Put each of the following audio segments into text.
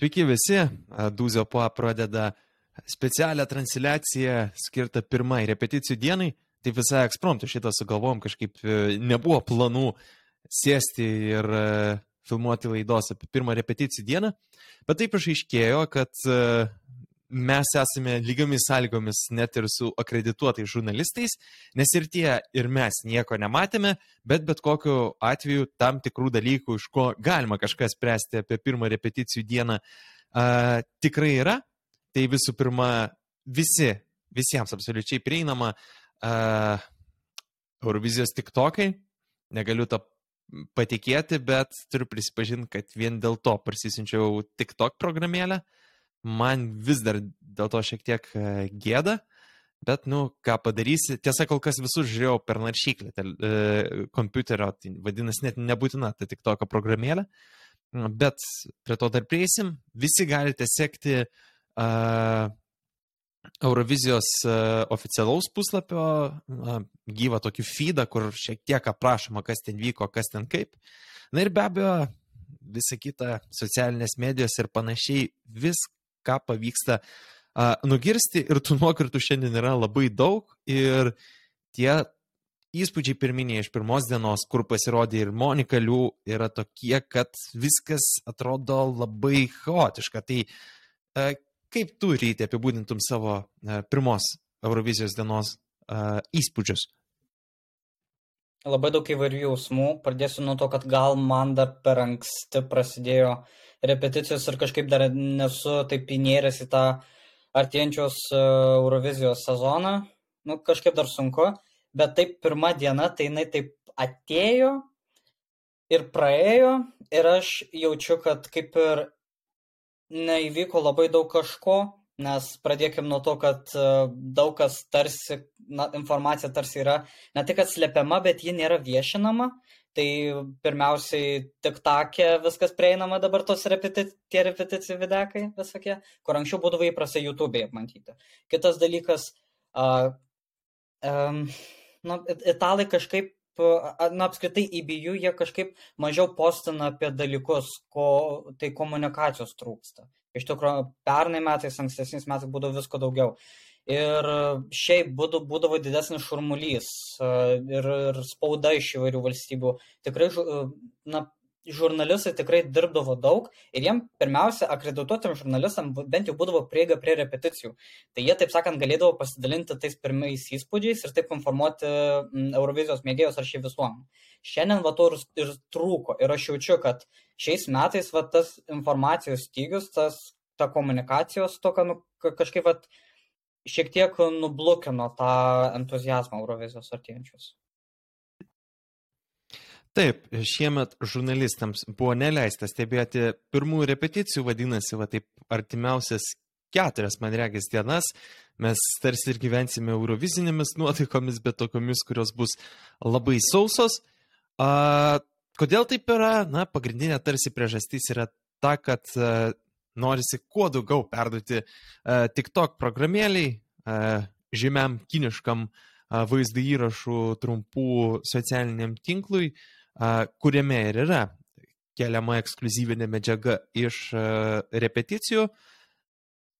Sveiki visi, Dūzio po pradeda specialią transliaciją skirtą pirmai repeticijų dienai. Tai visai ekspromptu šitą sugalvom, kažkaip e, nebuvo planų sėsti ir e, filmuoti laidos apie pirmą repeticijų dieną, bet taip išaiškėjo, kad e, mes esame lygiomis sąlygomis net ir su akredituotais žurnalistais, nes ir tie, ir mes nieko nematėme, bet bet kokiu atveju tam tikrų dalykų, iš ko galima kažką spręsti apie pirmą repeticijų dieną, uh, tikrai yra. Tai visų pirma, visi, visiems absoliučiai prieinama uh, Eurovizijos tiktokai. Negaliu to patikėti, bet turiu prisipažinti, kad vien dėl to parsisinčiau TikTok programėlę. Man vis dar dėl to šiek tiek gėda, bet, nu, ką padarysi. Tiesa, kol kas visus žiūrėjau per naršyklę tel, e, kompiuterio, tai vadinasi, net nebūtina ta TikTok programėlė. Bet prie to dar prieisim. Visi galite sekti uh, Eurovizijos uh, oficialaus puslapio uh, gyvą tokį feedą, kur šiek tiek aprašoma, kas ten vyko, kas ten kaip. Na ir be abejo, visa kita, socialinės medijos ir panašiai, viską pavyksta uh, nugirsti ir tų nuokirtų šiandien yra labai daug ir tie įspūdžiai pirminiai iš pirmos dienos, kur pasirodė ir Monika Lių, yra tokie, kad viskas atrodo labai chaotiška. Tai uh, Kaip tu ryte apibūdintum savo uh, pirmos Eurovizijos dienos uh, įspūdžius? Labai daug įvairių jausmų. Pradėsiu nuo to, kad gal man dar per anksti prasidėjo repeticijos ir kažkaip dar nesu taip įnėręs į tą artėjančios Eurovizijos sezoną. Nu, kažkaip dar sunku. Bet taip pirma diena, tai jinai taip atėjo ir praėjo ir aš jaučiu, kad kaip ir neįvyko labai daug kažko, nes pradėkim nuo to, kad e, daug kas tarsi, na, informacija tarsi yra ne tik atslepiama, bet ji nėra viešinama. Tai pirmiausiai tik takė viskas prieinama dabar tos repeti tie repeticijų videkai visokie, kur anksčiau būdavo įprasta YouTube'e matyti. Kitas dalykas, uh, um, na, italai kažkaip na, apskritai įbijų jie kažkaip mažiau postina apie dalykus, ko tai komunikacijos trūksta. Iš tikrųjų, pernai metais, ankstesniais metais būdavo visko daugiau. Ir šiaip būdavo, būdavo didesnis šurmulys ir, ir spauda iš įvairių valstybių. Tikrai, na, žurnalistai tikrai dirbdavo daug ir jiem pirmiausia akredituotiem žurnalistam bent jau būdavo prieiga prie repeticijų. Tai jie, taip sakant, galėdavo pasidalinti tais pirmais įspūdžiais ir taip informuoti Eurovizijos mėgėjus ar šį visuomenę. Šiandien va to ir, ir trūko ir aš jaučiu, kad šiais metais va tas informacijos stygius, tas, ta komunikacijos toka nu, kažkaip va, šiek tiek nublukino tą entuzijazmą Eurovizijos artėjančius. Taip, šiemet žurnalistams buvo neleista stebėti pirmųjų repeticijų, vadinasi, va taip artimiausias keturias, man regis, dienas. Mes tarsi ir gyvensime eurovizinėmis nuotaikomis, bet tokiomis, kurios bus labai sausos. A, kodėl taip yra? Na, pagrindinė tarsi priežastis yra ta, kad norisi kuo daugiau perduoti a, TikTok programėliai, a, žymiam kiniškam a, vaizdo įrašų trumpų socialiniam tinklui, kuriame ir yra keliama ekskluzyvinė medžiaga iš repeticijų.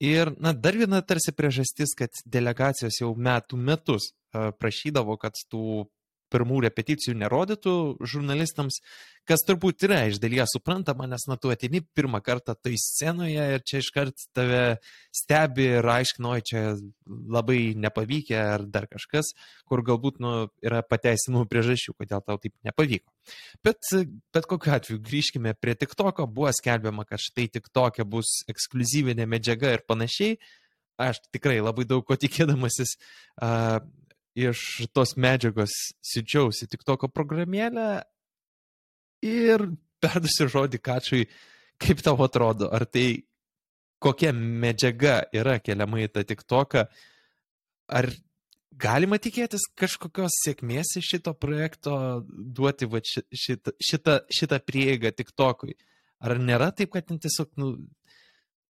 Ir na, dar viena tarsi priežastis, kad delegacijos jau metų metus prašydavo, kad tų pirmų repeticijų nerodytų žurnalistams, kas turbūt yra iš dalies suprantama, nes na tu atini pirmą kartą tai scenoje ir čia iškart tave stebi ir aiškinoji, čia labai nepavykę ar dar kažkas, kur galbūt nu, yra pateisinamų priežasčių, kodėl tau taip nepavyko. Bet, bet kokiu atveju grįžkime prie TikToko, buvo skelbiama, kad štai TikTok'e bus ekskluzyvinė medžiaga ir panašiai. Aš tikrai labai daug ko tikėdamasis uh, iš tos medžiagos siunčiausi tik toko programėlę ir perdusiu žodį kačiui, kaip tau atrodo, ar tai kokia medžiaga yra keliama į tą tik toką, ar galima tikėtis kažkokios sėkmės iš šito projekto duoti va, šitą, šitą, šitą prieigą tik tokui. Ar nėra taip, kad tiesiog nu,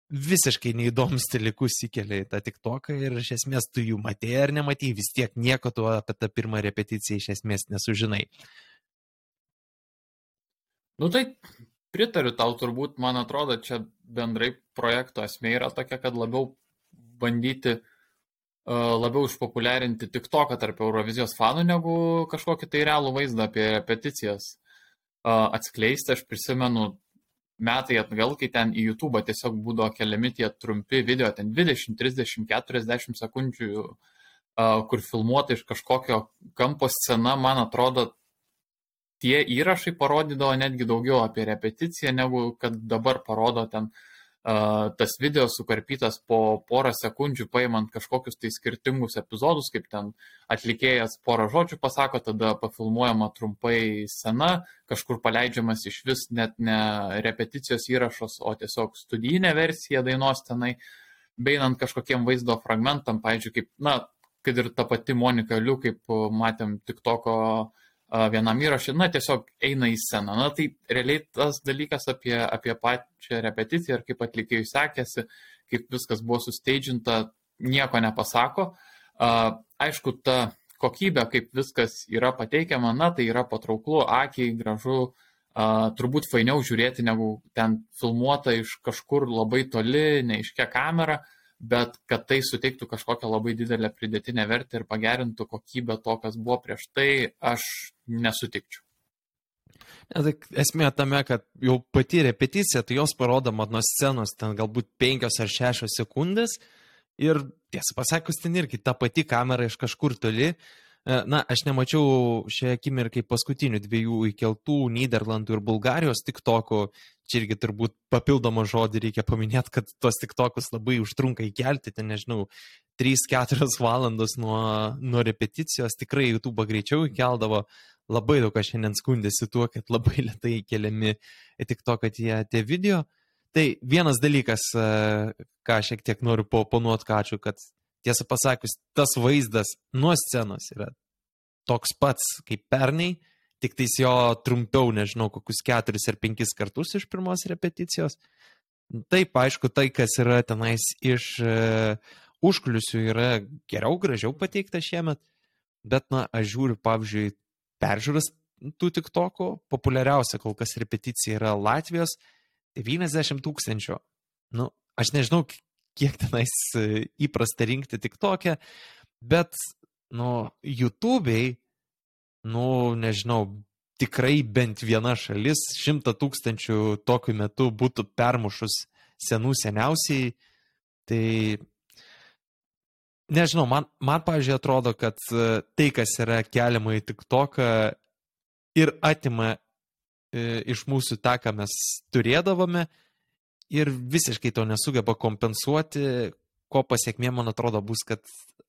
visiškai neįdomius dalykus įkelia į tą tiktoką ir iš esmės tu jų matėjai ar nematėjai, vis tiek nieko tu apie tą pirmą repeticiją iš esmės nesužinai. Nu tai pritariu tau turbūt, man atrodo, čia bendrai projekto esmė yra tokia, kad labiau bandyti uh, labiau išpopuliarinti tik toką tarp Eurovizijos fanų, negu kažkokį tai realų vaizdą apie repeticijas uh, atskleisti. Aš prisimenu metai atgal, kai ten į YouTube tiesiog būdavo keliami tie trumpi video, ten 20, 30, 40 sekundžių, kur filmuota iš kažkokio kampo scena, man atrodo, tie įrašai parodydavo netgi daugiau apie repeticiją, negu kad dabar parodo ten uh, tas video sukarpytas po porą sekundžių, paimant kažkokius tai skirtingus epizodus, kaip ten atlikėjas porą žodžių pasako, tada pafilmuojama trumpai scena, kažkur paleidžiamas iš vis net ne repeticijos įrašas, o tiesiog studijinė versija dainos tenai, beinant kažkokiem vaizdo fragmentam, pavyzdžiui, kaip, na, kad ir ta pati Monika Liu, kaip matėm tik toko uh, vienam įrašui, na, tiesiog eina į sceną. Na, tai realiai tas dalykas apie, apie pačią repeticiją ir kaip atlikėjai sekėsi, kaip viskas buvo susteidžinta, nieko nepasako. Aišku, ta kokybė, kaip viskas yra pateikiama, na, tai yra patrauklu, akiai, gražu, turbūt fainiau žiūrėti, negu ten filmuota iš kažkur labai toli, neiškia kamera. Uh, bet kad tai suteiktų kažkokią labai didelę pridėtinę vertę ir pagerintų kokybę to, kas buvo prieš tai, aš nesutikčiau. Ne, tai esmė tame, kad jau pati repeticija, tai jos parodoma nuo scenos ten galbūt penkios ar šešios sekundės ir tiesą pasakus ten irgi ta pati kamera iš kažkur toli. E, na, aš nemačiau šią akimirką paskutinių dviejų įkeltų Niderlandų ir Bulgarijos tik toko čia irgi turbūt papildomą žodį reikia paminėti, kad tos tik tokus labai užtrunka įkelti, ten nežinau, 3-4 valandos nuo, nuo repeticijos, tikrai YouTube greičiau įkeldavo, labai daug kas šiandien skundėsi tuo, kad labai lietai keliami tik to, kad tie, tie video. Tai vienas dalykas, e, ką šiek tiek noriu ponuot kačiu, kad tiesą pasakius, tas vaizdas nuo scenos yra toks pats kaip pernai, tik tais jo trumpiau, nežinau, kokius keturis ar penkis kartus iš pirmos repeticijos. Taip, aišku, tai, kas yra tenais iš uh, užkliusių, yra geriau, gražiau pateikta šiemet, bet, na, aš žiūriu, pavyzdžiui, peržiūras tų tik toko, populiariausia kol kas repeticija yra Latvijos 90 tūkstančių. Nu, aš nežinau, kiek tenais e, įprasta rinkti tik tokią, bet, nu, YouTube'ai nu, nežinau, tikrai bent viena šalis šimtą tūkstančių tokiu metu būtų permušus senų seniausiai, tai nežinau, man, man pavyzdžiui, atrodo, kad e, tai, kas yra keliama į tik toką ir atima e, iš mūsų tą, ką mes turėdavome ir visiškai to nesugeba kompensuoti, ko pasiekmė, man atrodo, bus, kad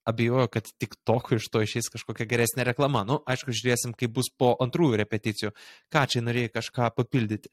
abejoju, kad tik tokio iš to išeis kažkokia geresnė reklama. Nu, aišku, žiūrėsim, kaip bus po antrųjų repeticijų. Ką čia norėjai kažką papildyti?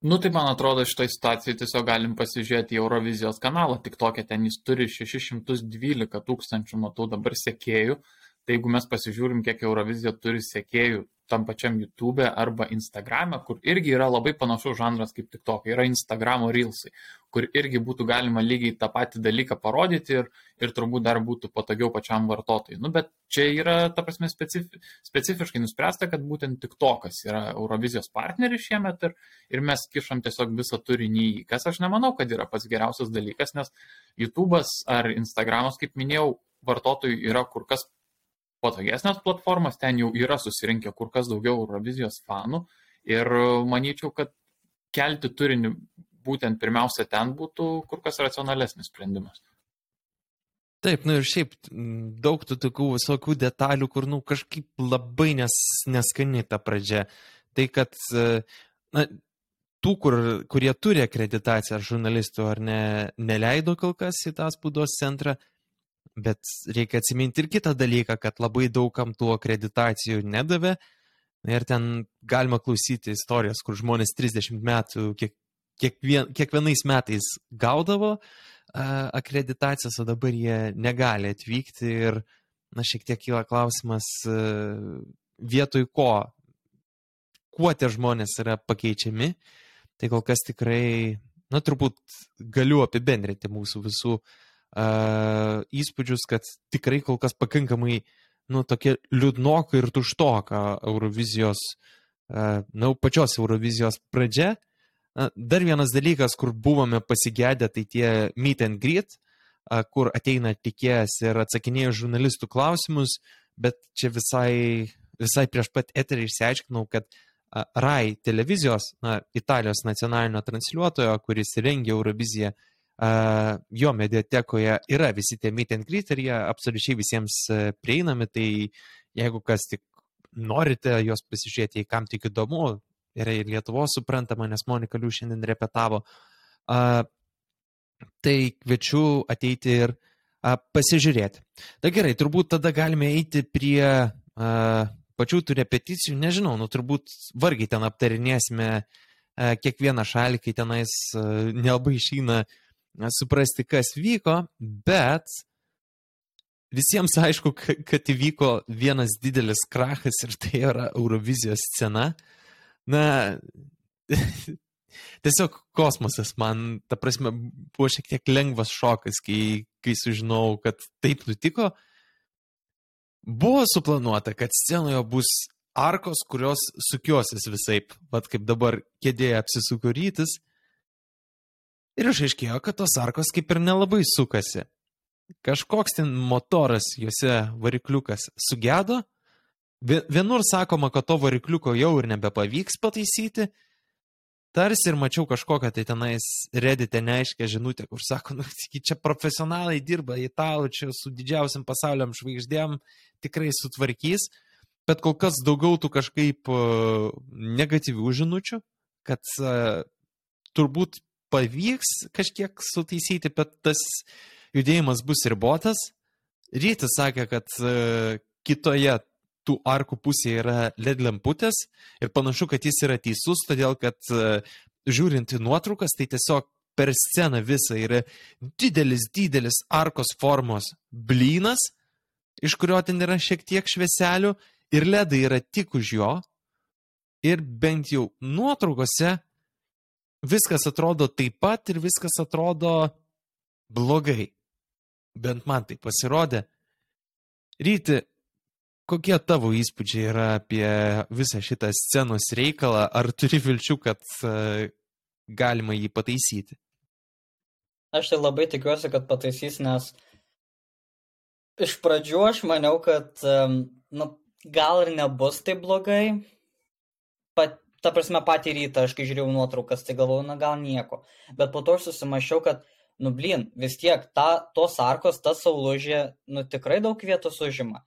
Nu, tai man atrodo, šitoj situacijai tiesiog galim pasižiūrėti Eurovizijos kanalą. Tik tokia ten jis turi 612 tūkstančių, matau dabar sekėjų. Tai jeigu mes pasižiūrim, kiek Eurovizija turi sekėjų tam pačiam YouTube arba Instagram, kur irgi yra labai panašus žanras kaip tik tokia, yra Instagramo Reelsai, kur irgi būtų galima lygiai tą patį dalyką parodyti ir, ir turbūt dar būtų patogiau pačiam vartotojui. Nu, bet čia yra, ta prasme, specifi, specifiškai nuspręsta, kad būtent tik tokas yra Eurovizijos partneris šiemet ir, ir mes kišam tiesiog visą turinį į, kas aš nemanau, kad yra pats geriausias dalykas, nes YouTube'as ar Instagramas, kaip minėjau, vartotojui yra kur kas patogesnės platformos, ten jau yra susirinkę kur kas daugiau Eurovizijos fanų ir manyčiau, kad kelti turinį būtent pirmiausia ten būtų kur kas racionalesnis sprendimas. Taip, nu ir šiaip daug tų tokių visokių detalių, kur, nu, kažkaip labai nes, neskani ta pradžia. Tai, kad, na, tų, kur, kurie turi akreditaciją žurnalistų ar ne, neleido kol kas į tą spaudos centrą, Bet reikia atsiminti ir kitą dalyką, kad labai daugam tų akreditacijų nedavė. Ir ten galima klausyti istorijos, kur žmonės 30 metų kiek, kiekvien, kiekvienais metais gaudavo uh, akreditacijas, o dabar jie negali atvykti. Ir, na, šiek tiek kyla klausimas, uh, vietoj ko, kuo tie žmonės yra pakeičiami. Tai kol kas tikrai, na, turbūt galiu apibendrinti mūsų visų uh, įspūdžius, kad tikrai kol kas pakankamai, nu, tokia liūdnoka ir tuštoka Eurovizijos na, pačios Eurovizijos pradžia. Dar vienas dalykas, kur buvome pasigėdę, tai tie meet and greet, kur ateina tikėjas ir atsakinėja žurnalistų klausimus, bet čia visai, visai prieš pat eterį išsiaiškinau, kad RAI televizijos, na, Italijos nacionalinio transliuotojo, kuris rengia Euroviziją, jo mediatekoje yra visi tie meet and greet ir jie absoliučiai visiems prieinami, tai jeigu kas tik norite juos pasižiūrėti, kam tik įdomu, yra ir Lietuvos suprantama, nes Monika Liu šiandien repetavo. Tai kviečiu ateiti ir pasižiūrėti. Na gerai, turbūt tada galime eiti prie pačių tų repeticijų, nežinau, nu turbūt vargiai ten aptarinėsime a, kiekvieną šalį, kai tenais a, nelabai išeina suprasti, kas vyko, bet visiems aišku, kad įvyko vienas didelis krachas ir tai yra Eurovizijos scena. Na, tiesiog kosmosas man, ta prasme, buvo šiek tiek lengvas šokas, kai, kai sužinojau, kad taip nutiko. Buvo suplanuota, kad scenoje bus arkos, kurios sukiosis visai, vad kaip dabar kėdėje apsisuko rytis. Ir išaiškėjo, kad tos arkos kaip ir nelabai sukasi kažkoks ten motoras, juose varikliukas sugedo. Vienur sakoma, kad to varikliuko jau ir nebepavyks pataisyti. Tarsi ir mačiau kažkokią tai tenais redite neaiškę žinutę, kur sako, nu, čia profesionalai dirba, italų čia su didžiausiam pasauliam žvaigždėm tikrai sutvarkys, bet kol kas daugiau tų kažkaip negatyvių žinučių, kad uh, turbūt pavyks kažkiek sutaisyti, bet tas judėjimas bus ribotas. Rytis sakė, kad e, kitoje tų arkų pusėje yra LED lemputės ir panašu, kad jis yra teisus, todėl kad e, žiūrint į nuotraukas, tai tiesiog per sceną visą yra didelis, didelis arkos formos blynas, iš kurio ten yra šiek tiek švieselių ir ledai yra tik už jo. Ir bent jau nuotraukose viskas atrodo taip pat ir viskas atrodo blogai. Bent man tai pasirodė. Ryti, kokie tavo įspūdžiai yra apie visą šitą scenos reikalą? Ar turi vilčių, kad uh, galima jį pataisyti? Aš tai labai tikiuosi, kad pataisys, nes iš pradžių aš maniau, kad nu, gal ir nebus taip blogai. Pat, ta prasme, patį rytą, aš kai žiūrėjau nuotraukas, tai galvojau, na gal nieko. Bet po to aš susimašiau, kad nu blyn, vis tiek ta, tos arkos, ta saulužė, nu tikrai daug vietos užima.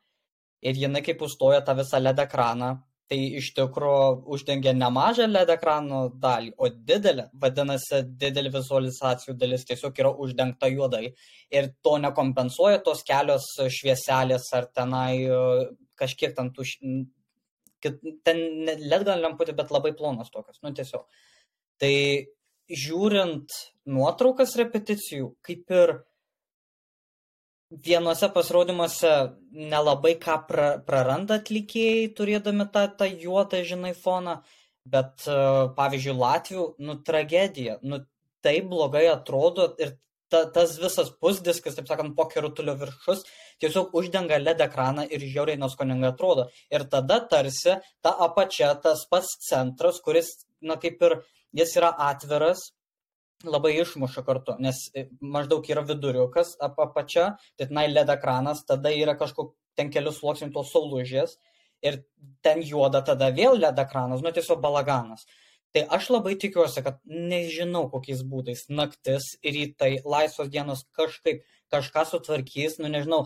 Ir jinai kaip užstoja tą visą LED ekraną, tai iš tikrųjų uždengia nemažą LED ekrano dalį, o didelė, vadinasi, didelė vizualizacijų dalis tiesiog yra uždengta juodai. Ir to nekompensuoja tos kelios švieselės ar tenai e, kažkiek ten tų... Ten LED gal lemputė, bet labai plonas tokios, nu tiesiog. Tai žiūrint nuotraukas repeticijų, kaip ir vienose pasirodymuose nelabai ką pra, praranda atlikėjai, turėdami tą, tą juodą, žinai, foną, bet, uh, pavyzdžiui, Latvijų, nu, tragedija, nu, taip blogai atrodo ir ta, tas visas pusdiskas, taip sakant, pokerutulio viršus, tiesiog uždenga LED ekraną ir žiauriai neskoningai atrodo. Ir tada tarsi ta apačia, tas pats centras, kuris, na, kaip ir jis yra atviras, labai išmuša kartu, nes e, maždaug yra viduriukas apačia, tai tenai LED ekranas, tada yra kažkokie ten kelius sluoksnių tos saulužės ir ten juoda tada vėl LED ekranas, nu tiesiog balaganas. Tai aš labai tikiuosi, kad nežinau kokiais būdais naktis, rytai, laisvos dienos kažkaip kažką sutvarkys, nu nežinau,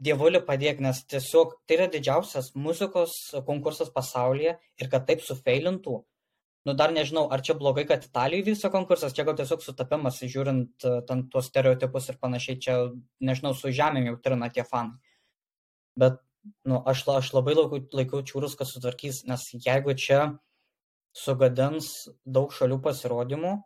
dievuli padėk, nes tiesiog tai yra didžiausias muzikos konkursas pasaulyje ir kad taip sufeilintų, nu dar nežinau, ar čia blogai, kad Italijai vyksta konkursas, čia gal tiesiog sutapimas, žiūrint e, ten tuos stereotipus ir panašiai, čia, nežinau, su žemėm jau trina tie fanai. Bet, nu, aš, aš labai laikau, laikau čiūrus, kad sutvarkys, nes jeigu čia sugadins daug šalių pasirodymų,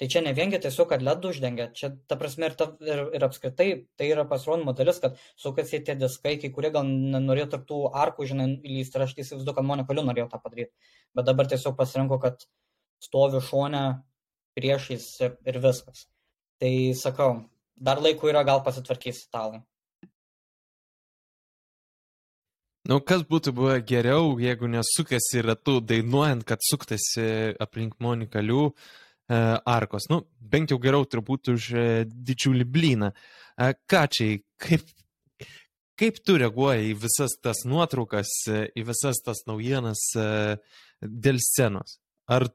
Tai čia ne viengi tiesiog, kad ledų uždengia, čia ta prasme ir, ta, ir, ir apskritai tai yra pasirodymo dalis, kad sukasi tie diskai, kai kurie gal norėjo tarp tų arkų, žinai, įlysti ir aš įsivaizduoju, kad Monika Liu norėjo tą padaryti, bet dabar tiesiog pasirinko, kad stovi šone priešais ir, viskas. Tai sakau, dar laikų yra, gal pasitvarkys italai. Nu, kas būtų buvę geriau, jeigu nesukasi ratu dainuojant, kad suktasi aplink Moniką Lių e, arkos. Nu, bent jau geriau turbūt už e, didžiulį blyną. E, ką čia, kaip, kaip tu reaguoji į visas tas nuotraukas, e, į visas tas naujienas e, dėl scenos? Ar,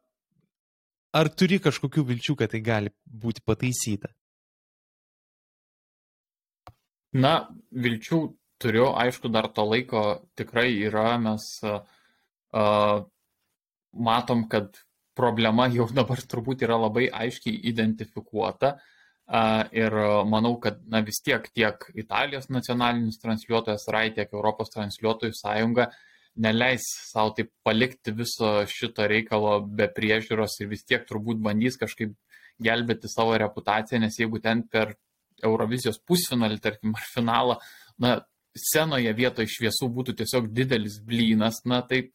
ar turi kažkokių vilčių, kad tai gali būti pataisyta? Na, vilčių turiu, aišku, dar to laiko tikrai yra, mes uh, matom, kad problema jau dabar turbūt yra labai aiškiai identifikuota. Ir manau, kad na, vis tiek tiek Italijos nacionalinis transliuotojas RAI, tiek Europos transliuotojų sąjunga neleis savo taip palikti viso šito reikalo be priežiūros ir vis tiek turbūt bandys kažkaip gelbėti savo reputaciją, nes jeigu ten per Eurovizijos pusfinalį, tarkim, ar finalą, na, scenoje vietoj šviesų būtų tiesiog didelis blynas, na tai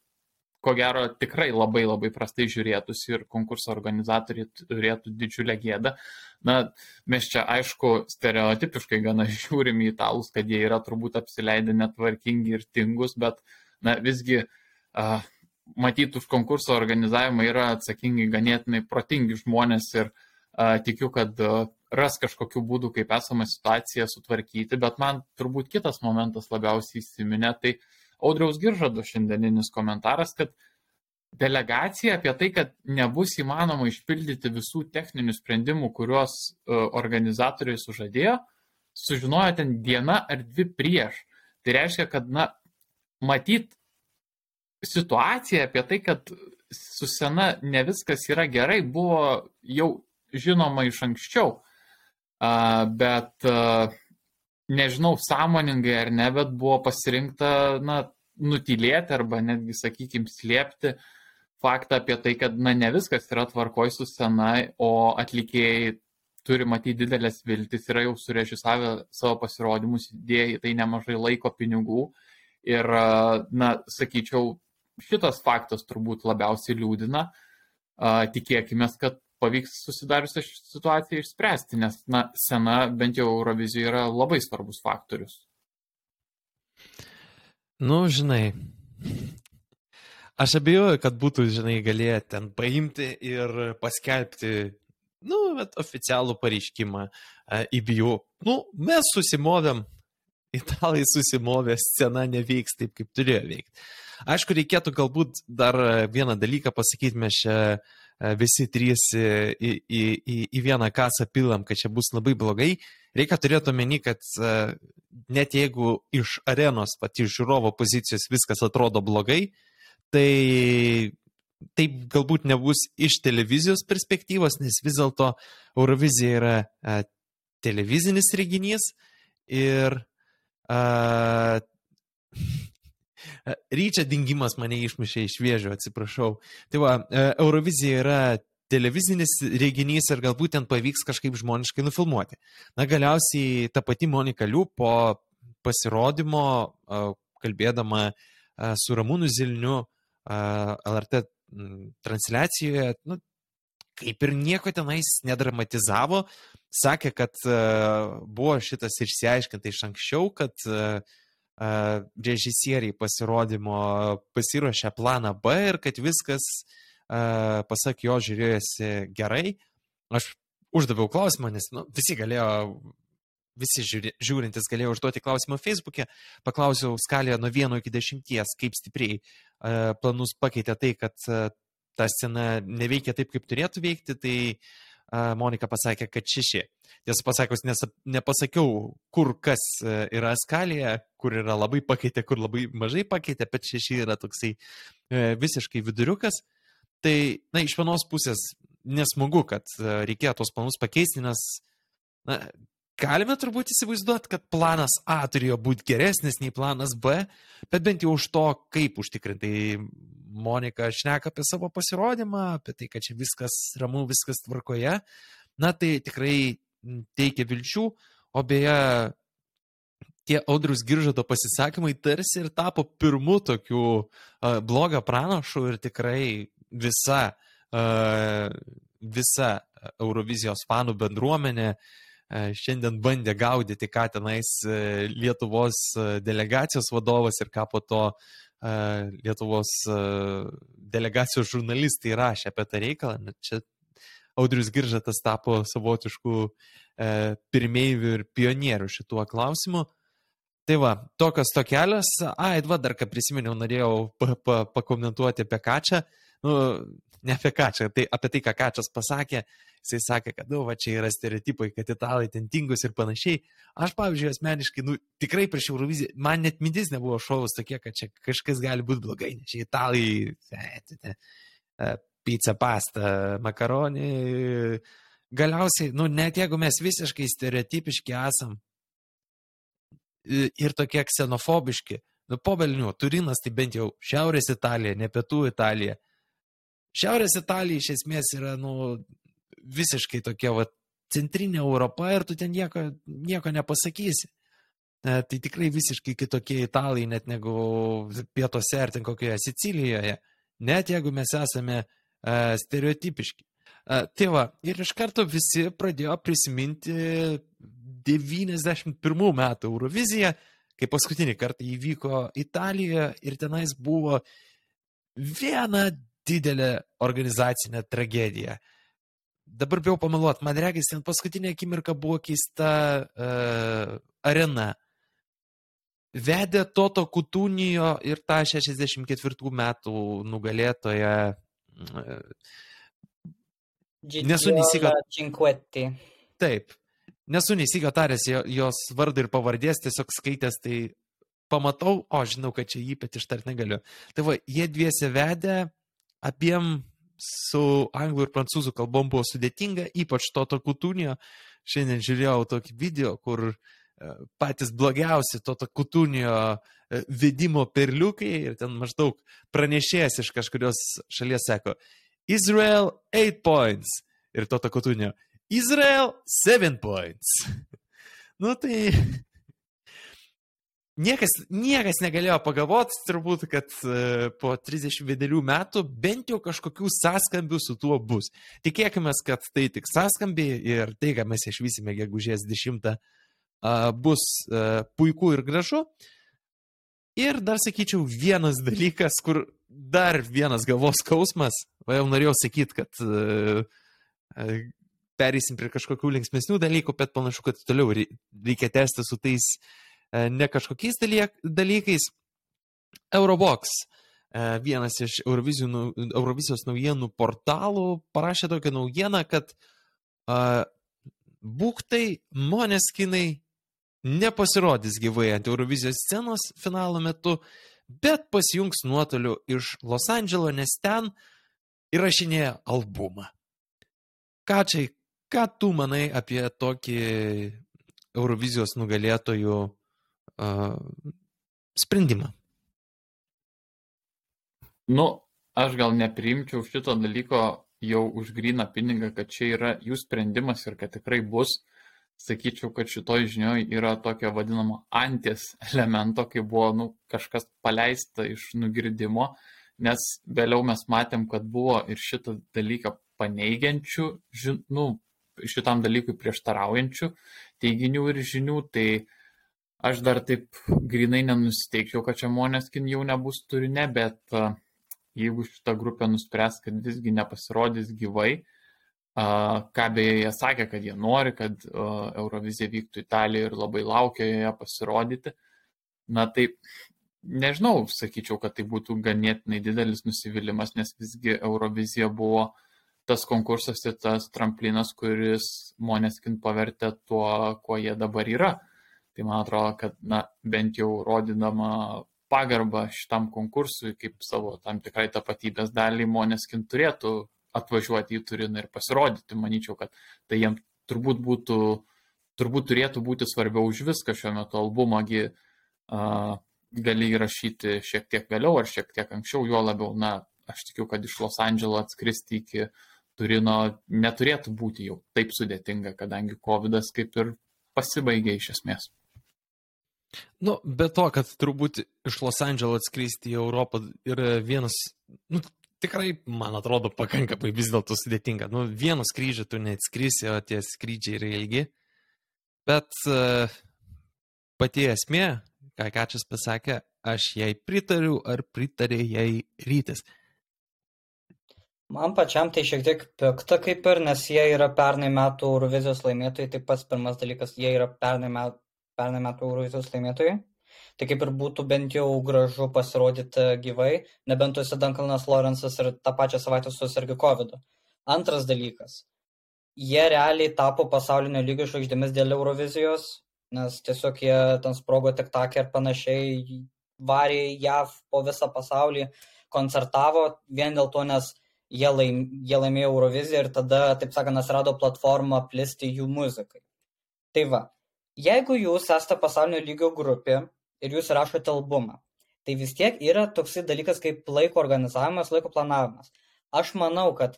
ko gero tikrai labai labai prastai žiūrėtųsi ir konkurso organizatoriai turėtų didžiulę gėdą. Na, mes čia aišku stereotipiškai gana žiūrim į italus, kad jie yra turbūt apsileidę netvarkingi ir tingus, bet na, visgi uh, matyt už konkurso organizavimą yra atsakingi ganėtinai protingi žmonės ir uh, tikiu, kad uh, ras kažkokių būdų, kaip esamą situaciją sutvarkyti, bet man turbūt kitas momentas labiausiai įsiminė, tai Audriaus Giržado šiandieninis komentaras, kad delegacija apie tai, kad nebus įmanoma išpildyti visų techninių sprendimų, kuriuos e, organizatoriai sužadėjo, sužinojo ten dieną ar dvi prieš. Tai reiškia, kad, na, matyt, situacija apie tai, kad su sena ne viskas yra gerai, buvo jau žinoma iš anksčiau bet nežinau, sąmoningai ar ne, bet buvo pasirinkta, na, nutilėti arba netgi, sakykime, slėpti faktą apie tai, kad, na, ne viskas yra tvarkoj su scena, o atlikėjai turi matyti didelės viltis, yra jau surežisavę savo pasirodymus, įdėję į tai nemažai laiko pinigų. Ir, na, sakyčiau, šitas faktas turbūt labiausiai liūdina. Tikėkime, kad pavyks susidariusią situaciją išspręsti, nes, na, sena bent jau Eurovizijoje yra labai svarbus faktorius. Nu, žinai, aš abejoju, kad būtų, žinai, galėję ten paimti ir paskelbti, nu, bet oficialų pareiškimą į bijų. Nu, mes susimovėm, italai susimovė, scena neveiks taip, kaip turėjo veikti. Aišku, reikėtų galbūt dar vieną dalyką pasakyti, mes čia E, visi trys į, į, į, į vieną kasą pilam, kad čia bus labai blogai, reikia turėti omeny, kad net jeigu iš arenos, pat iš žiūrovo pozicijos viskas atrodo blogai, tai taip galbūt nebus iš televizijos perspektyvos, nes vis dėlto Eurovizija yra televizinis reginys ir a, Ryčia dingimas mane išmušė iš vėžio, atsiprašau. Tai va, Eurovizija yra televizinis reginys ir galbūt ten pavyks kažkaip žmoniškai nufilmuoti. Na, galiausiai ta pati Monika Liu po pasirodymo, kalbėdama su Ramūnu Zilniu LRT transliacijoje, nu, kaip ir nieko tenais nedramatizavo, sakė, kad buvo šitas išsiaiškinta iš anksčiau, kad uh, režisieriai pasirodymo pasiruošė planą B ir kad viskas, pasak jo, žiūrėjosi gerai. Aš uždaviau klausimą, nes nu, visi galėjo, visi žiūri, žiūrintis galėjo užduoti klausimą Facebook'e. Paklausiau skalėje nuo 1 iki 10, kaip stipriai planus pakeitė tai, kad ta scena neveikia taip, kaip turėtų veikti. Tai Monika pasakė, kad šeši. Tiesą pasakius, nepasakiau, kur kas e, yra skalėje, kur yra labai pakeitę, kur labai mažai pakeitė, bet šeši yra toksai e, visiškai viduriukas. Tai, na, iš vienos pusės nesmagu, kad e, reikėjo tos planus pakeisti, nes, na, galime turbūt įsivaizduoti, kad planas A turėjo būti geresnis nei planas B, bet bent jau už to, kaip užtikrintai Monika šneka apie savo pasirodymą, apie tai, kad čia viskas ramu, viskas tvarkoje, na tai tikrai teikia vilčių, o beje, tie Audrius Giržado pasisakymai tarsi ir tapo pirmu tokiu uh, blogą pranašu ir tikrai visa, uh, visa Eurovizijos fanų bendruomenė šiandien bandė gaudyti, ką tenais Lietuvos delegacijos vadovas ir ką po to Lietuvos delegacijos žurnalistai rašė apie tą reikalą. Čia Audrius Giržatas tapo savotiškų pirmievių ir pionierių šituo klausimu. Tai va, tokios tokelės. Ai, va, dar ką prisiminiau, norėjau pa, pa, pakomentuoti apie Kačią. Nu, ne apie Kačią, tai apie tai, ką Kačias pasakė. Jisai sakė, kad, nu, va, čia yra stereotipai, kad italai ten tingus ir panašiai. Aš, pavyzdžiui, asmeniškai, nu, tikrai prieš Euroviziją, man net mintis nebuvo šovus tokie, kad čia kažkas gali būti blogai, nes čia italai, e, pizza, pasta, makaronį. Galiausiai, nu, net jeigu mes visiškai stereotipiški esam, ir tokie ksenofobiški. Nu, po Belnių, Turinas tai bent jau Šiaurės Italija, ne Pietų Italija. Šiaurės Italija iš esmės yra, nu, visiškai tokia, va, centrinė Europa ir tu ten nieko, nieko nepasakysi. Tai tikrai visiškai kitokie italai, net negu pietuose ar ten kokioje Sicilijoje, net jeigu mes esame e, stereotipiški. E, tai va, ir iš karto visi pradėjo prisiminti 91 metų Eurovizija, kai paskutinį kartą įvyko Italijoje ir tenais buvo viena didelė organizacinė tragedija. Dabar bijau pameluoti, man regis, ten paskutinė akimirka buvo keista uh, arena. Vedė Toto Kutunijo ir tą 64 metų nugalėtoją. Uh, Nesu neįsigalinęs. Taip, nesu neįsigio taręs jos vardą ir pavardės, tiesiog skaitęs, tai pamatau, o žinau, kad čia jį pet ištart negaliu. Tai va, jie dviese vedė, abiem su anglų ir prancūzų kalbom buvo sudėtinga, ypač to to kutūnio. Šiandien žiūrėjau tokį video, kur e, patys blogiausi to to kutūnio e, vedimo perliukai ir ten maždaug pranešėjas iš kažkurios šalies sako Israel 8 points ir to to kutūnio Izrael 7 points. nu tai niekas, niekas negalėjo pagalvoti, turbūt, kad uh, po 31 metų bent jau kažkokių sąskambių su tuo bus. Tikėkime, kad tai tik sąskambiai ir tai, ką mes išvysime gegužės 10, uh, bus uh, puiku ir gražu. Ir dar sakyčiau vienas dalykas, kur dar vienas galvos skausmas, o jau norėjau sakyti, kad uh, pereisim prie kažkokių linksmesnių dalykų, bet panašu, kad toliau reikia tęsti su tais e, ne kažkokiais dalykais. Eurobox, e, vienas iš Eurovizijos naujienų portalų, parašė tokią naujieną, kad uh, būktai Moneskinai nepasirodys gyvai ant Eurovizijos scenos finalo metu, bet pasijungs nuotoliu iš Los Andželo, nes ten įrašinėja albumą. Ką čia, Ką tu manai apie tokį Eurovizijos nugalėtojų uh, sprendimą? Nu, aš gal nepriimčiau šito dalyko jau už gryną pinigą, kad čia yra jų sprendimas ir kad tikrai bus. Sakyčiau, kad šitoj žinioj yra tokio vadinamo anties elemento, kai buvo nu, kažkas paleista iš nugirdimo, nes vėliau mes matėm, kad buvo ir šitą dalyką paneigiančių, žin, nu, šitam dalykui prieštaraujančių teiginių ir žinių, tai aš dar taip grinai nenusiteikčiau, kad čia Moneskin jau nebus turinė, bet jeigu šita grupė nuspręs, kad visgi nepasirodys gyvai, ką beje jie sakė, kad jie nori, kad Eurovizija vyktų Italijoje ir labai laukia joje pasirodyti, na tai nežinau, sakyčiau, kad tai būtų ganėtinai didelis nusivylimas, nes visgi Eurovizija buvo tas konkursas ir tas tramplinas, kuris Moneskin pavertė tuo, kuo jie dabar yra. Tai man atrodo, kad na, bent jau rodydama pagarbą šitam konkursui, kaip savo tam tikrai tapatybės dalį, Moneskin turėtų atvažiuoti į Turiną ir pasirodyti. Manyčiau, kad tai jiems turbūt būtų, turbūt turėtų būti svarbiau už viską šiuo metu albumągi uh, gali įrašyti šiek tiek vėliau ar šiek tiek anksčiau, juo labiau, na, aš tikiu, kad iš Los Andželo atskristi iki Turino neturėtų būti jau taip sudėtinga, kadangi COVID kaip ir pasibaigė iš esmės. Nu, be to, kad turbūt iš Los Andželo atskristi į Europą yra vienas, nu, tikrai, man atrodo, pakankamai vis dėlto sudėtinga. Nu, vienu skrydžiu tu neatskrisi, o tie skrydžiai yra ilgi. Bet uh, pati esmė, ką Kačias pasakė, aš jai pritariu ar pritarė jai rytis. Man pačiam tai šiek tiek pikta kaip ir, nes jie yra pernai metų Eurovizijos laimėtojai, tai pats pirmas dalykas, jie yra pernai metų, pernai metų Eurovizijos laimėtojai. Tai kaip ir būtų bent jau gražu pasirodyti gyvai, nebent tu esi Dankalnas Lorenzas ir tą pačią savaitę susirgi COVID. -u. Antras dalykas. Jie realiai tapo pasaulinio lygio žvaigždėmis dėl Eurovizijos, nes tiesiog jie ten sprogo tik takį ir panašiai, varė JAV po visą pasaulį, koncertavo vien dėl to, nes jie, laim, jie laimėjo Euroviziją ir tada, taip sakant, atsirado platforma plisti jų muzikai. Tai va, jeigu jūs esate pasaulinio lygio grupė ir jūs rašote albumą, tai vis tiek yra toksai dalykas kaip laiko organizavimas, laiko planavimas. Aš manau, kad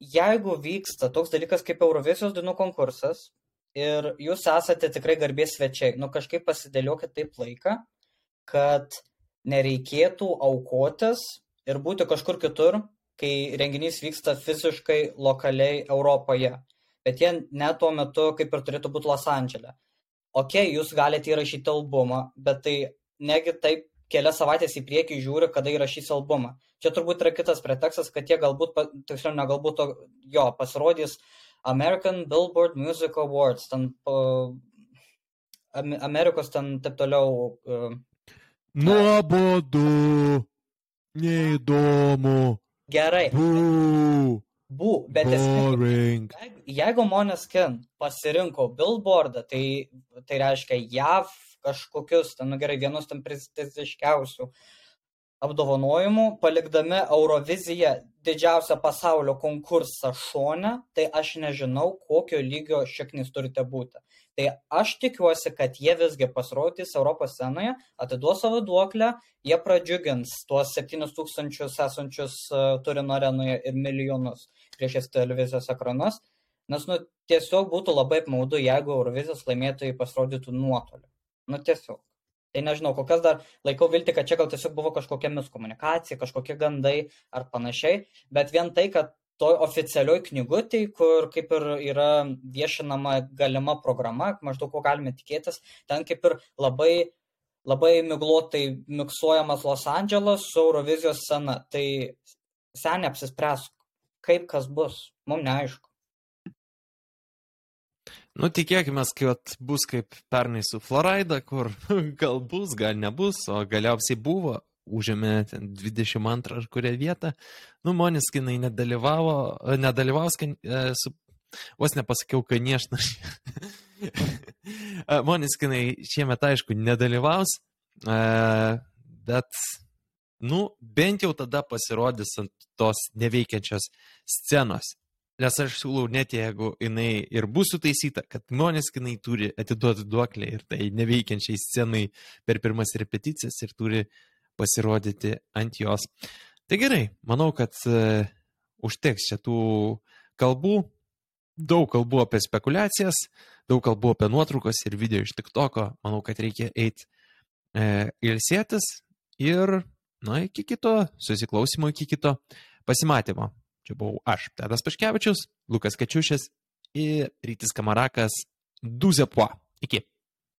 jeigu vyksta toks dalykas kaip Eurovizijos dainų konkursas ir jūs esate tikrai garbės svečiai, nu kažkaip pasidėliokit taip laiką, kad nereikėtų aukotis ir būti kažkur kitur, kai renginys vyksta fiziškai lokaliai Europoje. Bet jie net tuo metu kaip ir turėtų būti Los Andželė. Ok, jūs galite įrašyti albumą, bet tai negi taip kelias savaitės į priekį žiūri, kada įrašys albumą. Čia turbūt yra kitas pretekstas, kad jie galbūt, tiksliau, ne galbūt, jo, pasirodys American Billboard Music Awards, ten uh, Amerikos ten taip toliau. Uh, Nuobodu, neįdomu. Gerai. Bū. Bū, bet Boring. jeigu, jeigu Moneskin pasirinko Billboardą, tai, tai reiškia JAV kažkokius, ten, nu gerai, vienus ten prestižiškiausių apdovanojimų, palikdami Euroviziją didžiausią pasaulio konkursą šone, tai aš nežinau, kokio lygio šaknis turite būti. Tai aš tikiuosi, kad jie visgi pasirodys Europos scenoje, atiduos savo duoklę, jie pradžiugins tuos 7000 esančius uh, Turino arenoje ir milijonus priešės televizijos ekranus, nes nu, tiesiog būtų labai apmaudu, jeigu Eurovizijos laimėtojai pasirodytų nuotoliu. Nu tiesiog. Tai nežinau, kokias dar laikau vilti, kad čia gal tiesiog buvo kažkokia miskomunikacija, kažkokie gandai ar panašiai, bet vien tai, kad toj oficialioj knygutėj, kur kaip ir yra viešinama galima programa, maždaug ko galime tikėtis, ten kaip ir labai, labai miglotai miksuojamas Los Andželas su Eurovizijos scena. Tai seniai apsispręs, kaip kas bus, mums neaišku. Nu, tikėkime, kad bus kaip pernai su Florida, kur gal bus, gal nebus, o galiausiai buvo, užėmė 22 ar kurią vietą. Nu, Moniskinai nedalyvavo, nedalyvaus, e, su, vos nepasakiau, kaniešna. Moniskinai šiemet, aišku, nedalyvaus, e, bet, nu, bent jau tada pasirodys ant tos neveikiančios scenos. Nes aš siūlau net jeigu jinai ir bus sutaisyta, kad žmonės jinai turi atiduoti duoklę ir tai neveikiančiai scenai per pirmas repeticijas ir turi pasirodyti ant jos. Tai gerai, manau, kad uh, užteks čia tų kalbų, daug kalbų apie spekulacijas, daug kalbų apie nuotraukas ir video iš TikToko. Manau, kad reikia eiti e, ilsėtis ir, na, iki kito susiklausimo, iki kito pasimatymo. Čia buvau aš, Tadas Paškevičius, Lukas Kačiušis ir Rytis Kamarakas Duzepuo. Iki.